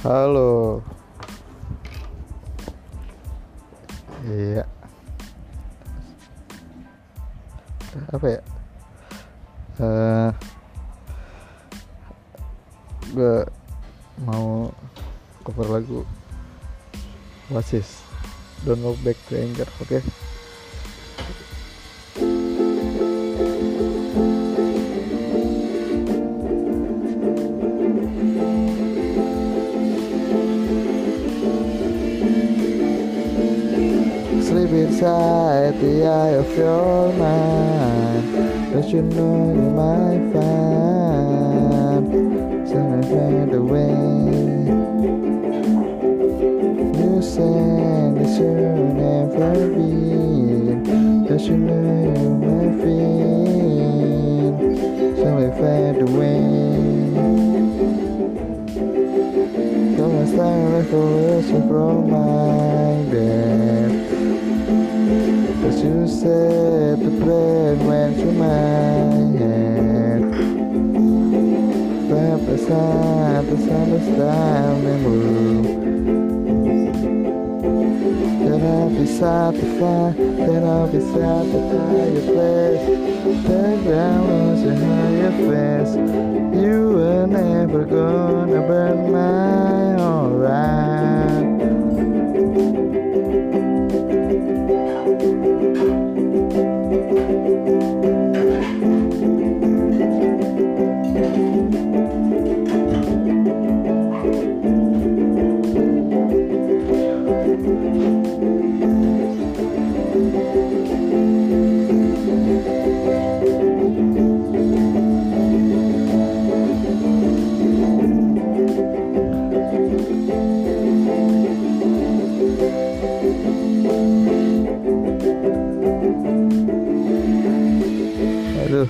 Halo. Iya. Apa ya? Eh gue mau cover lagu Oasis Don't Look Back to Anger, oke? Sleep inside the eye of your mind. Don't you know you might find something fade away? You said that you'll never be. Don't you know you might feel something fade away? Come and start like a revolution from my said the blood went through my head. Step aside, the sun is move. Then I'll be beside the fire, then I'll be sad beside the fireplace. Back down was a higher face. You were never gonna burn my Yeah.